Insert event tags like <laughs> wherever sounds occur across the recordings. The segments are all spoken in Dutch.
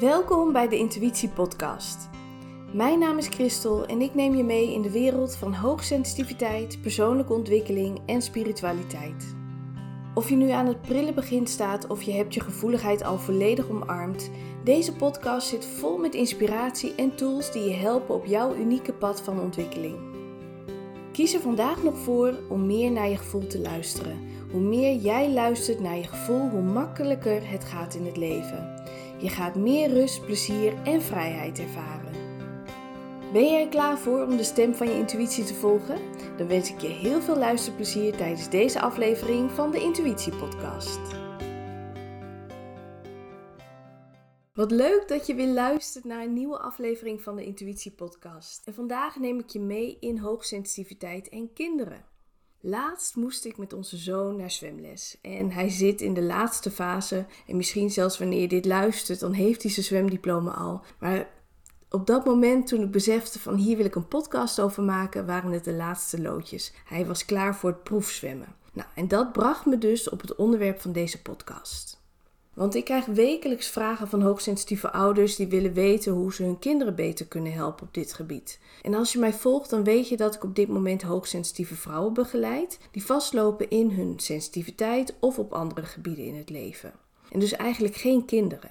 Welkom bij de Intuïtie Podcast. Mijn naam is Christel en ik neem je mee in de wereld van hoogsensitiviteit, persoonlijke ontwikkeling en spiritualiteit. Of je nu aan het prille begin staat of je hebt je gevoeligheid al volledig omarmd, deze podcast zit vol met inspiratie en tools die je helpen op jouw unieke pad van ontwikkeling. Kies er vandaag nog voor om meer naar je gevoel te luisteren. Hoe meer jij luistert naar je gevoel, hoe makkelijker het gaat in het leven. Je gaat meer rust, plezier en vrijheid ervaren. Ben jij er klaar voor om de stem van je intuïtie te volgen? Dan wens ik je heel veel luisterplezier tijdens deze aflevering van de Intuïtie Podcast. Wat leuk dat je weer luistert naar een nieuwe aflevering van de Intuïtie Podcast. En vandaag neem ik je mee in hoogsensitiviteit en kinderen. Laatst moest ik met onze zoon naar zwemles. En hij zit in de laatste fase. En misschien zelfs wanneer je dit luistert, dan heeft hij zijn zwemdiploma al. Maar op dat moment, toen ik besefte van hier wil ik een podcast over maken, waren het de laatste loodjes. Hij was klaar voor het proefzwemmen. Nou, en dat bracht me dus op het onderwerp van deze podcast. Want ik krijg wekelijks vragen van hoogsensitieve ouders die willen weten hoe ze hun kinderen beter kunnen helpen op dit gebied. En als je mij volgt, dan weet je dat ik op dit moment hoogsensitieve vrouwen begeleid die vastlopen in hun sensitiviteit of op andere gebieden in het leven. En dus eigenlijk geen kinderen.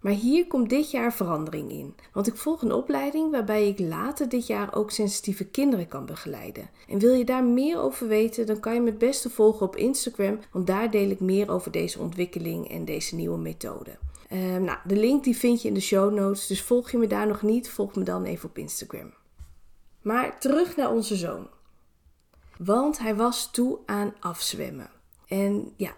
Maar hier komt dit jaar verandering in, want ik volg een opleiding waarbij ik later dit jaar ook sensitieve kinderen kan begeleiden. En wil je daar meer over weten, dan kan je me het beste volgen op Instagram, want daar deel ik meer over deze ontwikkeling en deze nieuwe methode. Uh, nou, de link die vind je in de show notes, dus volg je me daar nog niet, volg me dan even op Instagram. Maar terug naar onze zoon. Want hij was toe aan afzwemmen. En ja,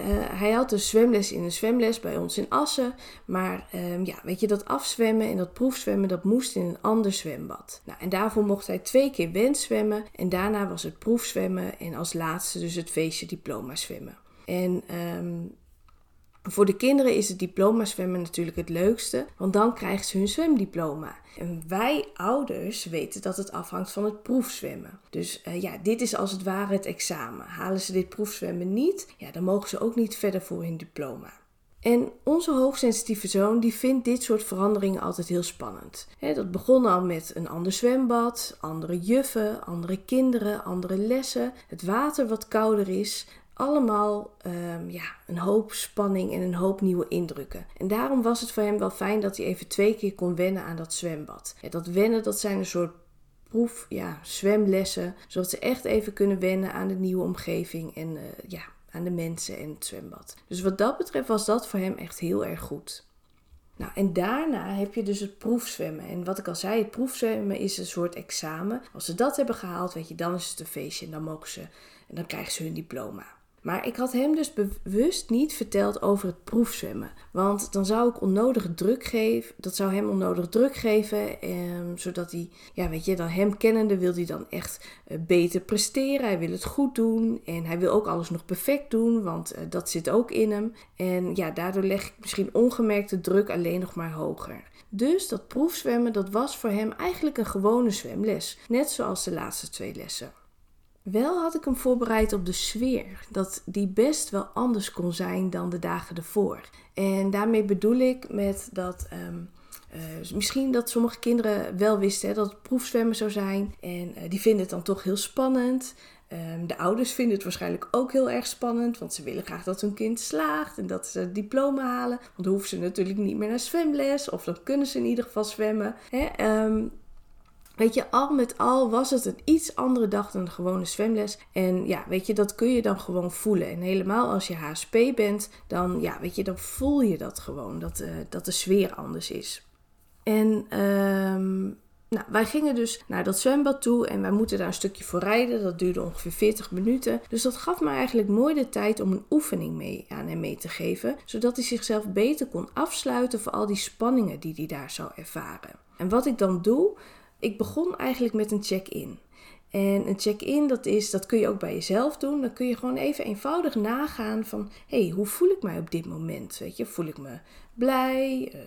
uh, hij had dus zwemles in een zwemles bij ons in Assen. Maar um, ja, weet je, dat afzwemmen en dat proefzwemmen, dat moest in een ander zwembad. Nou, en daarvoor mocht hij twee keer wenszwemmen. En daarna was het proefzwemmen en als laatste dus het feestje diploma zwemmen. En um, voor de kinderen is het diploma zwemmen natuurlijk het leukste, want dan krijgen ze hun zwemdiploma. En wij ouders weten dat het afhangt van het proefzwemmen. Dus uh, ja, dit is als het ware het examen. Halen ze dit proefzwemmen niet, ja, dan mogen ze ook niet verder voor hun diploma. En onze hoogsensitieve zoon die vindt dit soort veranderingen altijd heel spannend. dat begon al met een ander zwembad, andere juffen, andere kinderen, andere lessen, het water wat kouder is, allemaal um, ja, een hoop spanning en een hoop nieuwe indrukken. En daarom was het voor hem wel fijn dat hij even twee keer kon wennen aan dat zwembad. Ja, dat wennen, dat zijn een soort proef, ja, zwemlessen, zodat ze echt even kunnen wennen aan de nieuwe omgeving en uh, ja, aan de mensen en het zwembad. Dus wat dat betreft was dat voor hem echt heel erg goed. Nou, en daarna heb je dus het proefzwemmen. En wat ik al zei, het proefzwemmen is een soort examen. Als ze dat hebben gehaald, weet je, dan is het een feestje en dan mogen ze en dan krijgen ze hun diploma. Maar ik had hem dus bewust niet verteld over het proefzwemmen. Want dan zou ik onnodige druk geven. Dat zou hem onnodig druk geven. Ehm, zodat hij, ja, weet je, dan hem kennende wil hij dan echt uh, beter presteren. Hij wil het goed doen. En hij wil ook alles nog perfect doen. Want uh, dat zit ook in hem. En ja, daardoor leg ik misschien ongemerkte druk alleen nog maar hoger. Dus dat proefzwemmen, dat was voor hem eigenlijk een gewone zwemles. Net zoals de laatste twee lessen. Wel had ik hem voorbereid op de sfeer, dat die best wel anders kon zijn dan de dagen ervoor. En daarmee bedoel ik met dat. Um, uh, misschien dat sommige kinderen wel wisten dat het proefzwemmen zou zijn. En uh, die vinden het dan toch heel spannend. Um, de ouders vinden het waarschijnlijk ook heel erg spannend, want ze willen graag dat hun kind slaagt en dat ze het diploma halen. Want dan hoeven ze natuurlijk niet meer naar zwemles, of dan kunnen ze in ieder geval zwemmen. Hè. Um, Weet je, al met al was het een iets andere dag dan de gewone zwemles. En ja, weet je, dat kun je dan gewoon voelen. En helemaal als je HSP bent, dan, ja, weet je, dan voel je dat gewoon, dat, uh, dat de sfeer anders is. En um, nou, wij gingen dus naar dat zwembad toe en wij moeten daar een stukje voor rijden. Dat duurde ongeveer 40 minuten. Dus dat gaf me eigenlijk mooi de tijd om een oefening mee aan hem mee te geven. Zodat hij zichzelf beter kon afsluiten voor al die spanningen die hij daar zou ervaren. En wat ik dan doe, ik begon eigenlijk met een check-in. En een check-in, dat, is, dat kun je ook bij jezelf doen. Dan kun je gewoon even eenvoudig nagaan van... hey, hoe voel ik mij op dit moment? Weet je, voel ik me blij, uh,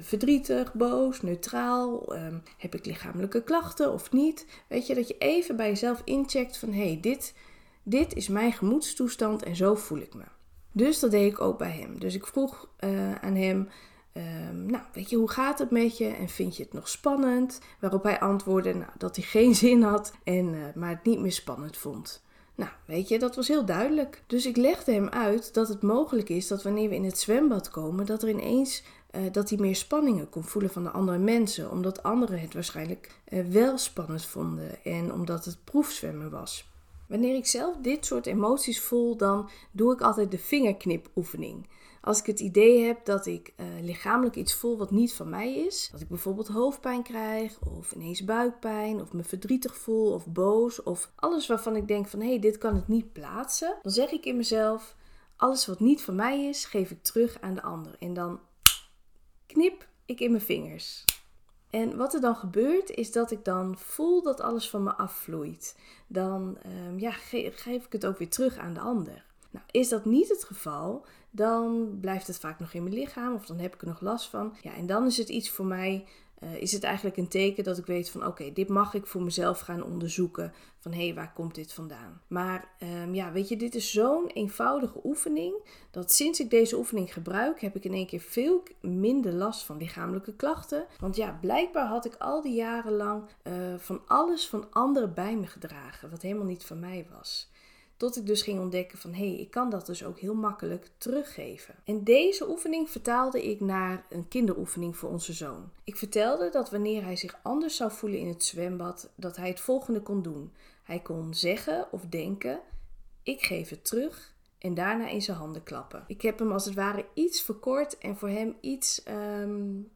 verdrietig, boos, neutraal? Um, heb ik lichamelijke klachten of niet? Weet je, dat je even bij jezelf incheckt van... hey, dit, dit is mijn gemoedstoestand en zo voel ik me. Dus dat deed ik ook bij hem. Dus ik vroeg uh, aan hem... ehm, nou, weet je, hoe gaat het met je en vind je het nog spannend? Waarop hij antwoordde nou, dat hij geen <laughs> zin had, en, uh, maar het niet meer spannend vond. Nou, weet je, dat was heel duidelijk. Dus ik legde hem uit dat het mogelijk is dat wanneer we in het zwembad komen, dat er ineens uh, dat hij meer spanningen kon voelen van de andere mensen, omdat anderen het waarschijnlijk uh, wel spannend vonden en omdat het proefzwemmen was. Wanneer ik zelf dit soort emoties voel, dan doe ik altijd de vingerknipoefening. Als ik het idee heb dat ik uh, lichamelijk iets voel wat niet van mij is, dat ik bijvoorbeeld hoofdpijn krijg, of ineens buikpijn, of me verdrietig voel, of boos, of alles waarvan ik denk van hé, hey, dit kan ik niet plaatsen, dan zeg ik in mezelf: alles wat niet van mij is, geef ik terug aan de ander. En dan knip ik in mijn vingers. En wat er dan gebeurt, is dat ik dan voel dat alles van me afvloeit. Dan um, ja, geef ik het ook weer terug aan de ander. Nou, is dat niet het geval, dan blijft het vaak nog in mijn lichaam of dan heb ik er nog last van. Ja, en dan is het iets voor mij uh, is het eigenlijk een teken dat ik weet van oké, dit mag ik voor mezelf gaan onderzoeken. Van hé, hey, waar komt dit vandaan? Maar um, ja, weet je, dit is zo'n eenvoudige oefening dat sinds ik deze oefening gebruik, heb ik in één keer veel minder last van lichamelijke klachten. Want ja, blijkbaar had ik al die jaren lang uh, van alles van anderen bij me gedragen, wat helemaal niet van mij was. Tot ik dus ging ontdekken van hé, hey, ik kan dat dus ook heel makkelijk teruggeven. En deze oefening vertaalde ik naar een kinderoefening voor onze zoon. Ik vertelde dat wanneer hij zich anders zou voelen in het zwembad, dat hij het volgende kon doen. Hij kon zeggen of denken: ik geef het terug en daarna in zijn handen klappen. Ik heb hem als het ware iets verkort en voor hem iets um,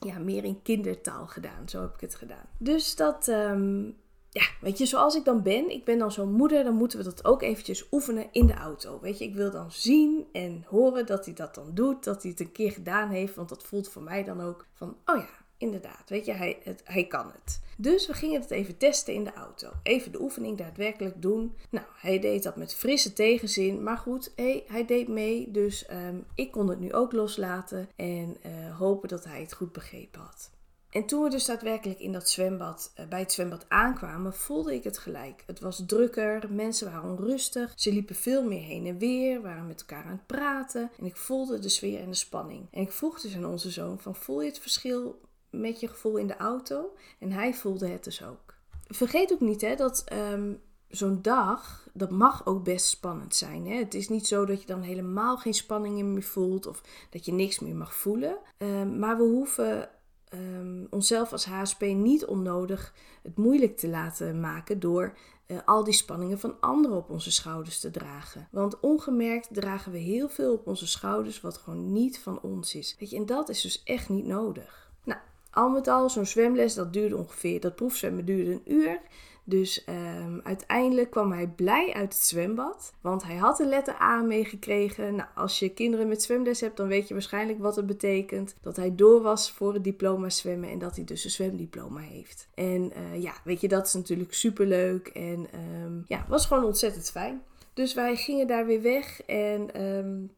ja, meer in kindertaal gedaan. Zo heb ik het gedaan. Dus dat um, ja, weet je, zoals ik dan ben, ik ben dan zo'n moeder, dan moeten we dat ook eventjes oefenen in de auto. Weet je, ik wil dan zien en horen dat hij dat dan doet, dat hij het een keer gedaan heeft, want dat voelt voor mij dan ook van, oh ja, inderdaad, weet je, hij, het, hij kan het. Dus we gingen het even testen in de auto. Even de oefening daadwerkelijk doen. Nou, hij deed dat met frisse tegenzin, maar goed, hij deed mee, dus um, ik kon het nu ook loslaten en uh, hopen dat hij het goed begrepen had. En toen we dus daadwerkelijk in dat zwembad, uh, bij het zwembad aankwamen, voelde ik het gelijk. Het was drukker, mensen waren onrustig, ze liepen veel meer heen en weer, waren met elkaar aan het praten. En ik voelde de sfeer en de spanning. En ik vroeg dus aan onze zoon van, voel je het verschil met je gevoel in de auto? En hij voelde het dus ook. Vergeet ook niet hè, dat um, zo'n dag, dat mag ook best spannend zijn. Hè? Het is niet zo dat je dan helemaal geen spanning meer voelt of dat je niks meer mag voelen. Um, maar we hoeven um, onszelf als HSP niet onnodig het moeilijk te laten maken door uh, al die spanningen van anderen op onze schouders te dragen. Want ongemerkt dragen we heel veel op onze schouders wat gewoon niet van ons is. Weet je, en dat is dus echt niet nodig. Nou, al met al, zo'n zwemles dat duurde ongeveer, dat proefzwemmen duurde een uur. Dus um, uiteindelijk kwam hij blij uit het zwembad, want hij had de letter A meegekregen. Nou, als je kinderen met zwemles hebt, dan weet je waarschijnlijk wat het betekent. Dat hij door was voor het diploma zwemmen en dat hij dus een zwemdiploma heeft. En uh, ja, weet je, dat is natuurlijk superleuk en um, ja, was gewoon ontzettend fijn. Dus wij gingen daar weer weg en um,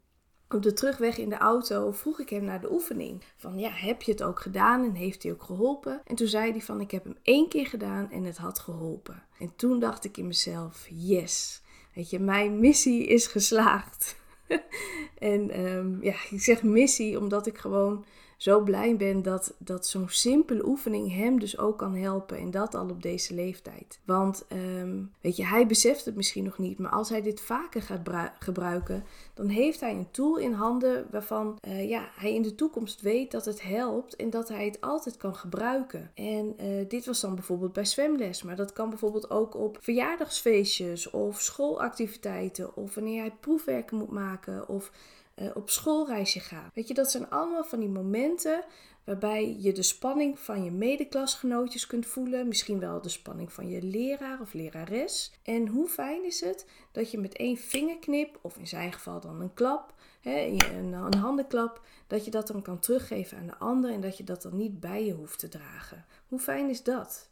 op de terugweg in de auto vroeg ik hem naar de oefening. Van ja, heb je het ook gedaan en heeft hij ook geholpen? En toen zei hij van ik heb hem één keer gedaan en het had geholpen. En toen dacht ik in mezelf, yes, weet je, mijn missie is geslaagd. <laughs> en um, ja, ik zeg missie omdat ik gewoon zo blij ben dat, dat zo'n simpele oefening hem dus ook kan helpen. En dat al op deze leeftijd. Want um, weet je, hij beseft het misschien nog niet. Maar als hij dit vaker gaat gebruiken, dan heeft hij een tool in handen waarvan uh, ja, hij in de toekomst weet dat het helpt. En dat hij het altijd kan gebruiken. En uh, dit was dan bijvoorbeeld bij zwemles. Maar dat kan bijvoorbeeld ook op verjaardagsfeestjes of schoolactiviteiten. Of wanneer hij proefwerken moet maken. Of uh, op schoolreisje gaan. Weet je, dat zijn allemaal van die momenten waarbij je de spanning van je medeklasgenootjes kunt voelen. Misschien wel de spanning van je leraar of lerares. En hoe fijn is het dat je met één vingerknip, of in zijn geval dan een klap, een, een handenklap, dat je dat dan kan teruggeven aan de ander en dat je dat dan niet bij je hoeft te dragen. Hoe fijn is dat?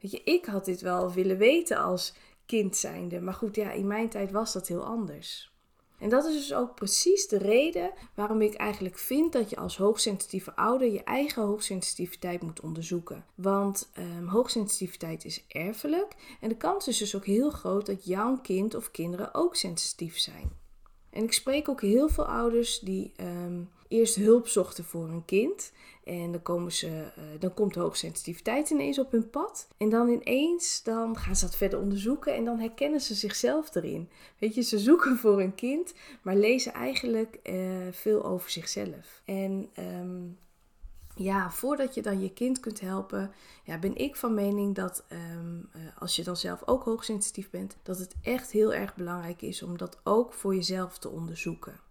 Weet je, ik had dit wel willen weten als kind zijnde. Maar goed, ja, in mijn tijd was dat heel anders. En dat is dus ook precies de reden waarom ik eigenlijk vind dat je als hoogsensitieve ouder je eigen hoogsensitiviteit moet onderzoeken. Want um, hoogsensitiviteit is erfelijk en de kans is dus ook heel groot dat jouw kind of kinderen ook sensitief zijn. En ik spreek ook heel veel ouders die um, eerst hulp zochten voor een kind. En dan, komen ze, uh, dan komt hoogsensitiviteit ineens op hun pad. En dan ineens dan gaan ze dat verder onderzoeken en dan herkennen ze zichzelf erin. Weet je, ze zoeken voor een kind, maar lezen eigenlijk uh, veel over zichzelf. En um, ja, voordat je dan je kind kunt helpen, ja, ben ik van mening dat um, uh, als je dan zelf ook hoogsensitief bent, dat het echt heel erg belangrijk is om dat ook voor jezelf te onderzoeken.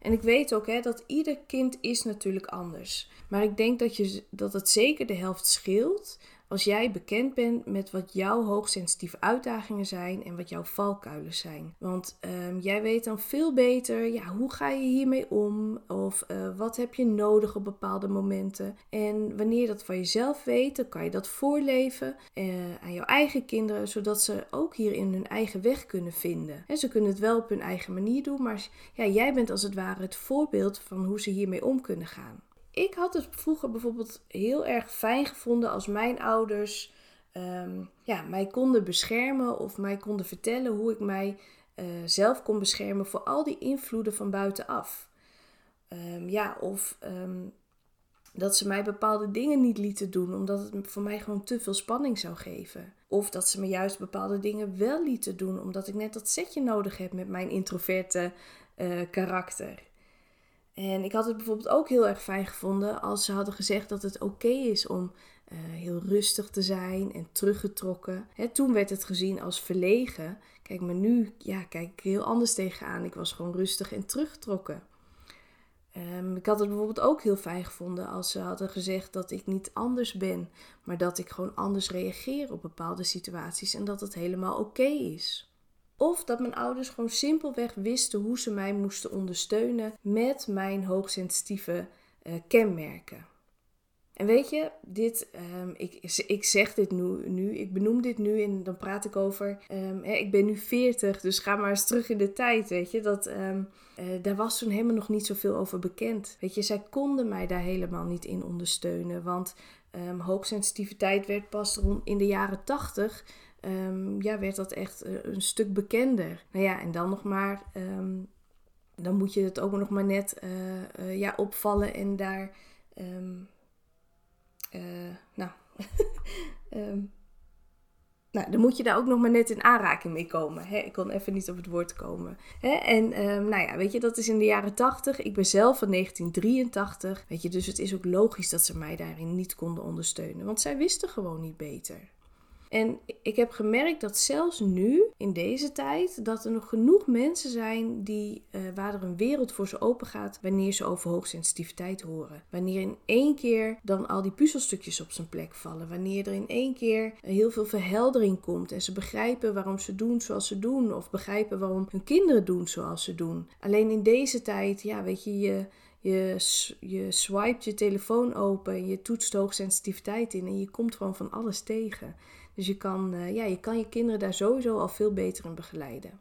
En ik weet ook hè, dat ieder kind is natuurlijk anders. Maar ik denk dat, je, dat het zeker de helft scheelt als jij bekend bent met wat jouw hoogsensitieve uitdagingen zijn en wat jouw valkuilen zijn. Want um, jij weet dan veel beter, ja, hoe ga je hiermee om? Of uh, wat heb je nodig op bepaalde momenten? En wanneer je dat van jezelf weet, dan kan je dat voorleven uh, aan jouw eigen kinderen, zodat ze ook hierin hun eigen weg kunnen vinden. En ze kunnen het wel op hun eigen manier doen, maar ja, jij bent als het ware het voorbeeld van hoe ze hiermee om kunnen gaan ik had het vroeger bijvoorbeeld heel erg fijn gevonden als mijn ouders um, ja, mij konden beschermen of mij konden vertellen hoe ik mij uh, zelf kon beschermen voor al die invloeden van buitenaf. Um, ja, of um, dat ze mij bepaalde dingen niet lieten doen, omdat het voor mij gewoon te veel spanning zou geven. Of dat ze me juist bepaalde dingen wel lieten doen, omdat ik net dat setje nodig heb met mijn introverte uh, karakter. En ik had het bijvoorbeeld ook heel erg fijn gevonden als ze hadden gezegd dat het oké is om uh, heel rustig te zijn en teruggetrokken. Hè, toen werd het gezien als verlegen. Kijk, maar nu ja, kijk ik heel anders tegenaan. Ik was gewoon rustig en teruggetrokken. Um, ik had het bijvoorbeeld ook heel fijn gevonden als ze hadden gezegd dat ik niet anders ben, maar dat ik gewoon anders reageer op bepaalde situaties en dat het helemaal oké is. Of dat mijn ouders gewoon simpelweg wisten hoe ze mij moesten ondersteunen met mijn hoogsensitieve uh, kenmerken. En weet je, dit, um, ik, ik zeg dit nu, nu, ik benoem dit nu en dan praat ik over. Um, hè, ik ben nu 40, dus ga maar eens terug in de tijd, weet je. Dat, um, uh, daar was toen helemaal nog niet zoveel over bekend. Weet je, zij konden mij daar helemaal niet in ondersteunen. Want hoogsensitiviteit werd pas rond in de jaren 80 um, ja, werd dat echt eh, een stuk bekender. Nou ja, en dan nog maar, um, dan moet je het ook nog maar net uh, uh, ja, opvallen en daar, um, nou, <laughs> nou, dan moet je daar ook nog maar net in aanraking mee komen. Hè? Ik kon even niet op het woord komen. Hè? En nou ja, weet je, dat is in de jaren 80. Ik ben zelf van 1983. Weet je, dus het is ook logisch dat ze mij daarin niet konden ondersteunen. Want zij wisten gewoon niet beter. En ik heb gemerkt dat zelfs nu, in deze tijd, dat er nog genoeg mensen zijn die, uh, waar er een wereld voor ze open gaat wanneer ze over hoogsensitiviteit horen. Wanneer in één keer dan al die puzzelstukjes op zijn plek vallen. Wanneer er in één keer heel veel verheldering komt en ze begrijpen waarom ze doen zoals ze doen. Of begrijpen waarom hun kinderen doen zoals ze doen. Alleen in deze tijd, ja, weet je, je je, je swipet je telefoon open, je toetst hoogsensitiviteit in en je komt gewoon van alles tegen. Dus je kan, uh, ja, je kan je kinderen daar sowieso al veel beter in begeleiden.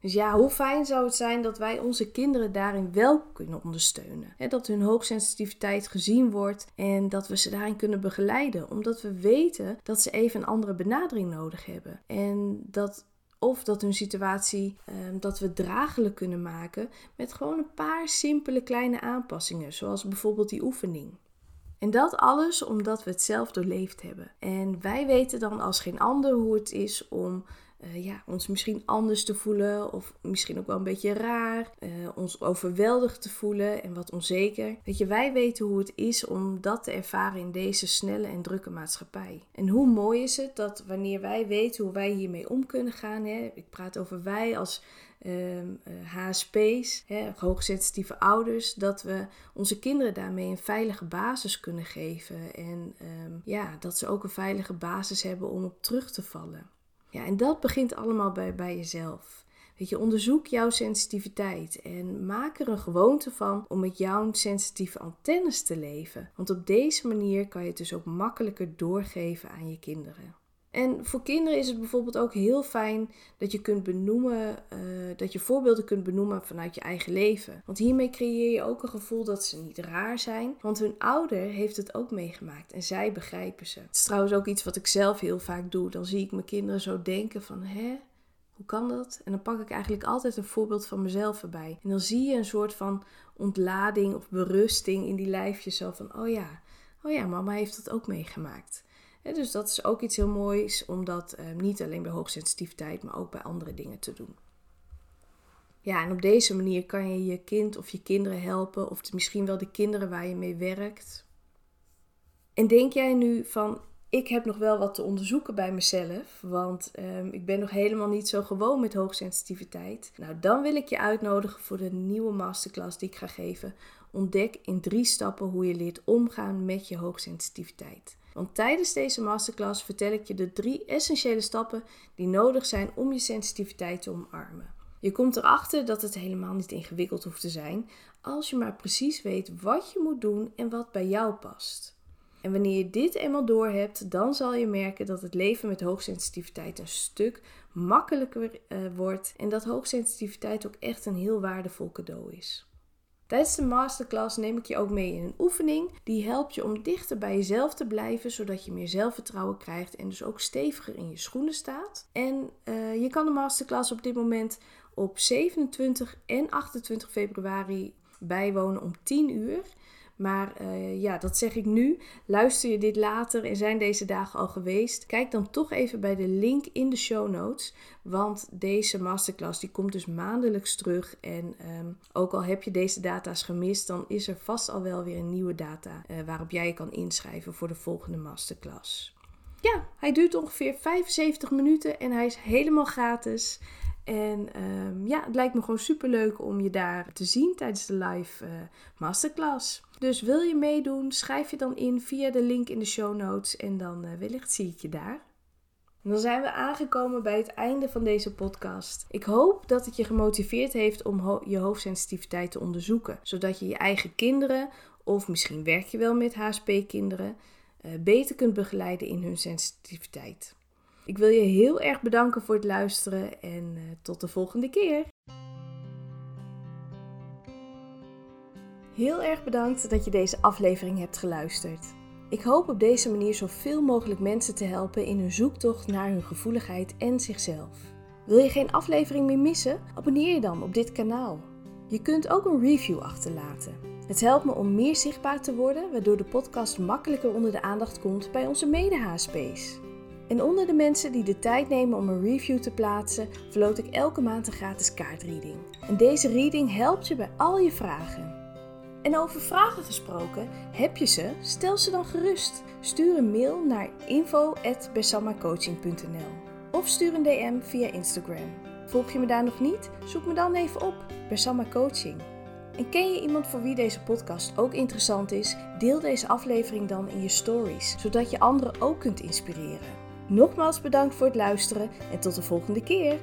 Dus ja, hoe fijn zou het zijn dat wij onze kinderen daarin wel kunnen ondersteunen. dat hun hoogsensitiviteit gezien wordt en dat we ze daarin kunnen begeleiden. Omdat we weten dat ze even een andere benadering nodig hebben. En dat of dat hun situatie um, dat we draaglijk kunnen maken met gewoon een paar simpele kleine aanpassingen, zoals bijvoorbeeld die oefening. En dat alles omdat we het zelf doorleefd hebben. En wij weten dan als geen ander hoe het is om uh, ja, ons misschien anders te voelen. Of misschien ook wel een beetje raar. Uh, ons overweldigd te voelen en wat onzeker. Weet je, wij weten hoe het is om dat te ervaren in deze snelle en drukke maatschappij. En hoe mooi is het dat wanneer wij weten hoe wij hiermee om kunnen gaan. Hè, ik praat over wij als um, uh, HSP's, hè, hoogsensitieve ouders, dat we onze kinderen daarmee een veilige basis kunnen geven. En um, ja, dat ze ook een veilige basis hebben om op terug te vallen. Ja, en dat begint allemaal bij, bij jezelf. Weet je, onderzoek jouw sensitiviteit en maak er een gewoonte van om met jouw sensitieve antennes te leven. Want op deze manier kan je het dus ook makkelijker doorgeven aan je kinderen. En voor kinderen is het bijvoorbeeld ook heel fijn dat je kunt benoemen, uh, dat je voorbeelden kunt benoemen vanuit je eigen leven. Want hiermee creëer je ook een gevoel dat ze niet raar zijn. Want hun ouder heeft het ook meegemaakt en zij begrijpen ze. Het is trouwens ook iets wat ik zelf heel vaak doe. Dan zie ik mijn kinderen zo denken van, hè, Hoe kan dat? En dan pak ik eigenlijk altijd een voorbeeld van mezelf erbij. En dan zie je een soort van ontlading of berusting in die lijfjes. Zo van, oh ja, oh ja, mama heeft dat ook meegemaakt. Dus dat is ook iets heel moois om dat eh, niet alleen bij hoogsensitiviteit, maar ook bij andere dingen te doen. Ja, en op deze manier kan je je kind of je kinderen helpen, of misschien wel de kinderen waar je mee werkt. En denk jij nu van, ik heb nog wel wat te onderzoeken bij mezelf, want ehm, ik ben nog helemaal niet zo gewoon met hoogsensitiviteit. Nou, dan wil ik je uitnodigen voor de nieuwe masterclass die ik ga geven. Ontdek in drie stappen hoe je leert omgaan met je hoogsensitiviteit. Want tijdens deze masterclass vertel ik je de drie essentiële stappen die nodig zijn om je sensitiviteit te omarmen. Je komt erachter dat het helemaal niet ingewikkeld hoeft te zijn als je maar precies weet wat je moet doen en wat bij jou past. En wanneer je dit eenmaal door hebt, dan zal je merken dat het leven met hoogsensitiviteit een stuk makkelijker uh, wordt en dat hoogsensitiviteit ook echt een heel waardevol cadeau is. Tijdens de masterclass neem ik je ook mee in een oefening die helpt je om dichter bij jezelf te blijven, zodat je meer zelfvertrouwen krijgt en dus ook steviger in je schoenen staat. En uh, je kan de masterclass op dit moment op 27 en 28 februari bijwonen om 10 uur. Maar uh, ja, dat zeg ik nu. Luister je dit later en zijn deze dagen al geweest? Kijk dan toch even bij de link in de show notes. Want deze masterclass die komt dus maandelijks terug. En um, ook al heb je deze data's gemist, dan is er vast al wel weer een nieuwe data uh, waarop jij je kan inschrijven voor de volgende masterclass. Ja, hij duurt ongeveer 75 minuten en hij is helemaal gratis. En um, ja, het lijkt me gewoon super leuk om je daar te zien tijdens de live uh, masterclass. Dus wil je meedoen, schrijf je dan in via de link in de show notes en dan uh, wellicht zie ik je daar. Dan zijn we aangekomen bij het einde van deze podcast. Ik hoop dat het je gemotiveerd heeft om je hoofdsensitiviteit te onderzoeken, zodat je je eigen kinderen, of misschien werk je wel met HSP-kinderen, uh, beter kunt begeleiden in hun sensitiviteit. Ik wil je heel erg bedanken voor het luisteren en uh, tot de volgende keer. Heel erg bedankt dat je deze aflevering hebt geluisterd. Ik hoop op deze manier zoveel mogelijk mensen te helpen in hun zoektocht naar hun gevoeligheid en zichzelf. Wil je geen aflevering meer missen? Abonneer je dan op dit kanaal. Je kunt ook een review achterlaten. Het helpt me om meer zichtbaar te worden, waardoor de podcast makkelijker onder de aandacht komt bij onze mede-HSP's. En onder de mensen die de tijd nemen om een review te plaatsen, verloot ik elke maand een gratis kaartreading. En deze reading helpt je bij al je vragen. En over vragen gesproken, heb je ze? Stel ze dan gerust. Stuur een mail naar info.bersamacoaching.nl of stuur een DM via Instagram. Volg je me daar nog niet? Zoek me dan even op, Bersama Coaching. En ken je iemand voor wie deze podcast ook interessant is? Deel deze aflevering dan in je stories, zodat je anderen ook kunt inspireren. Nogmaals bedankt voor het luisteren en tot de volgende keer.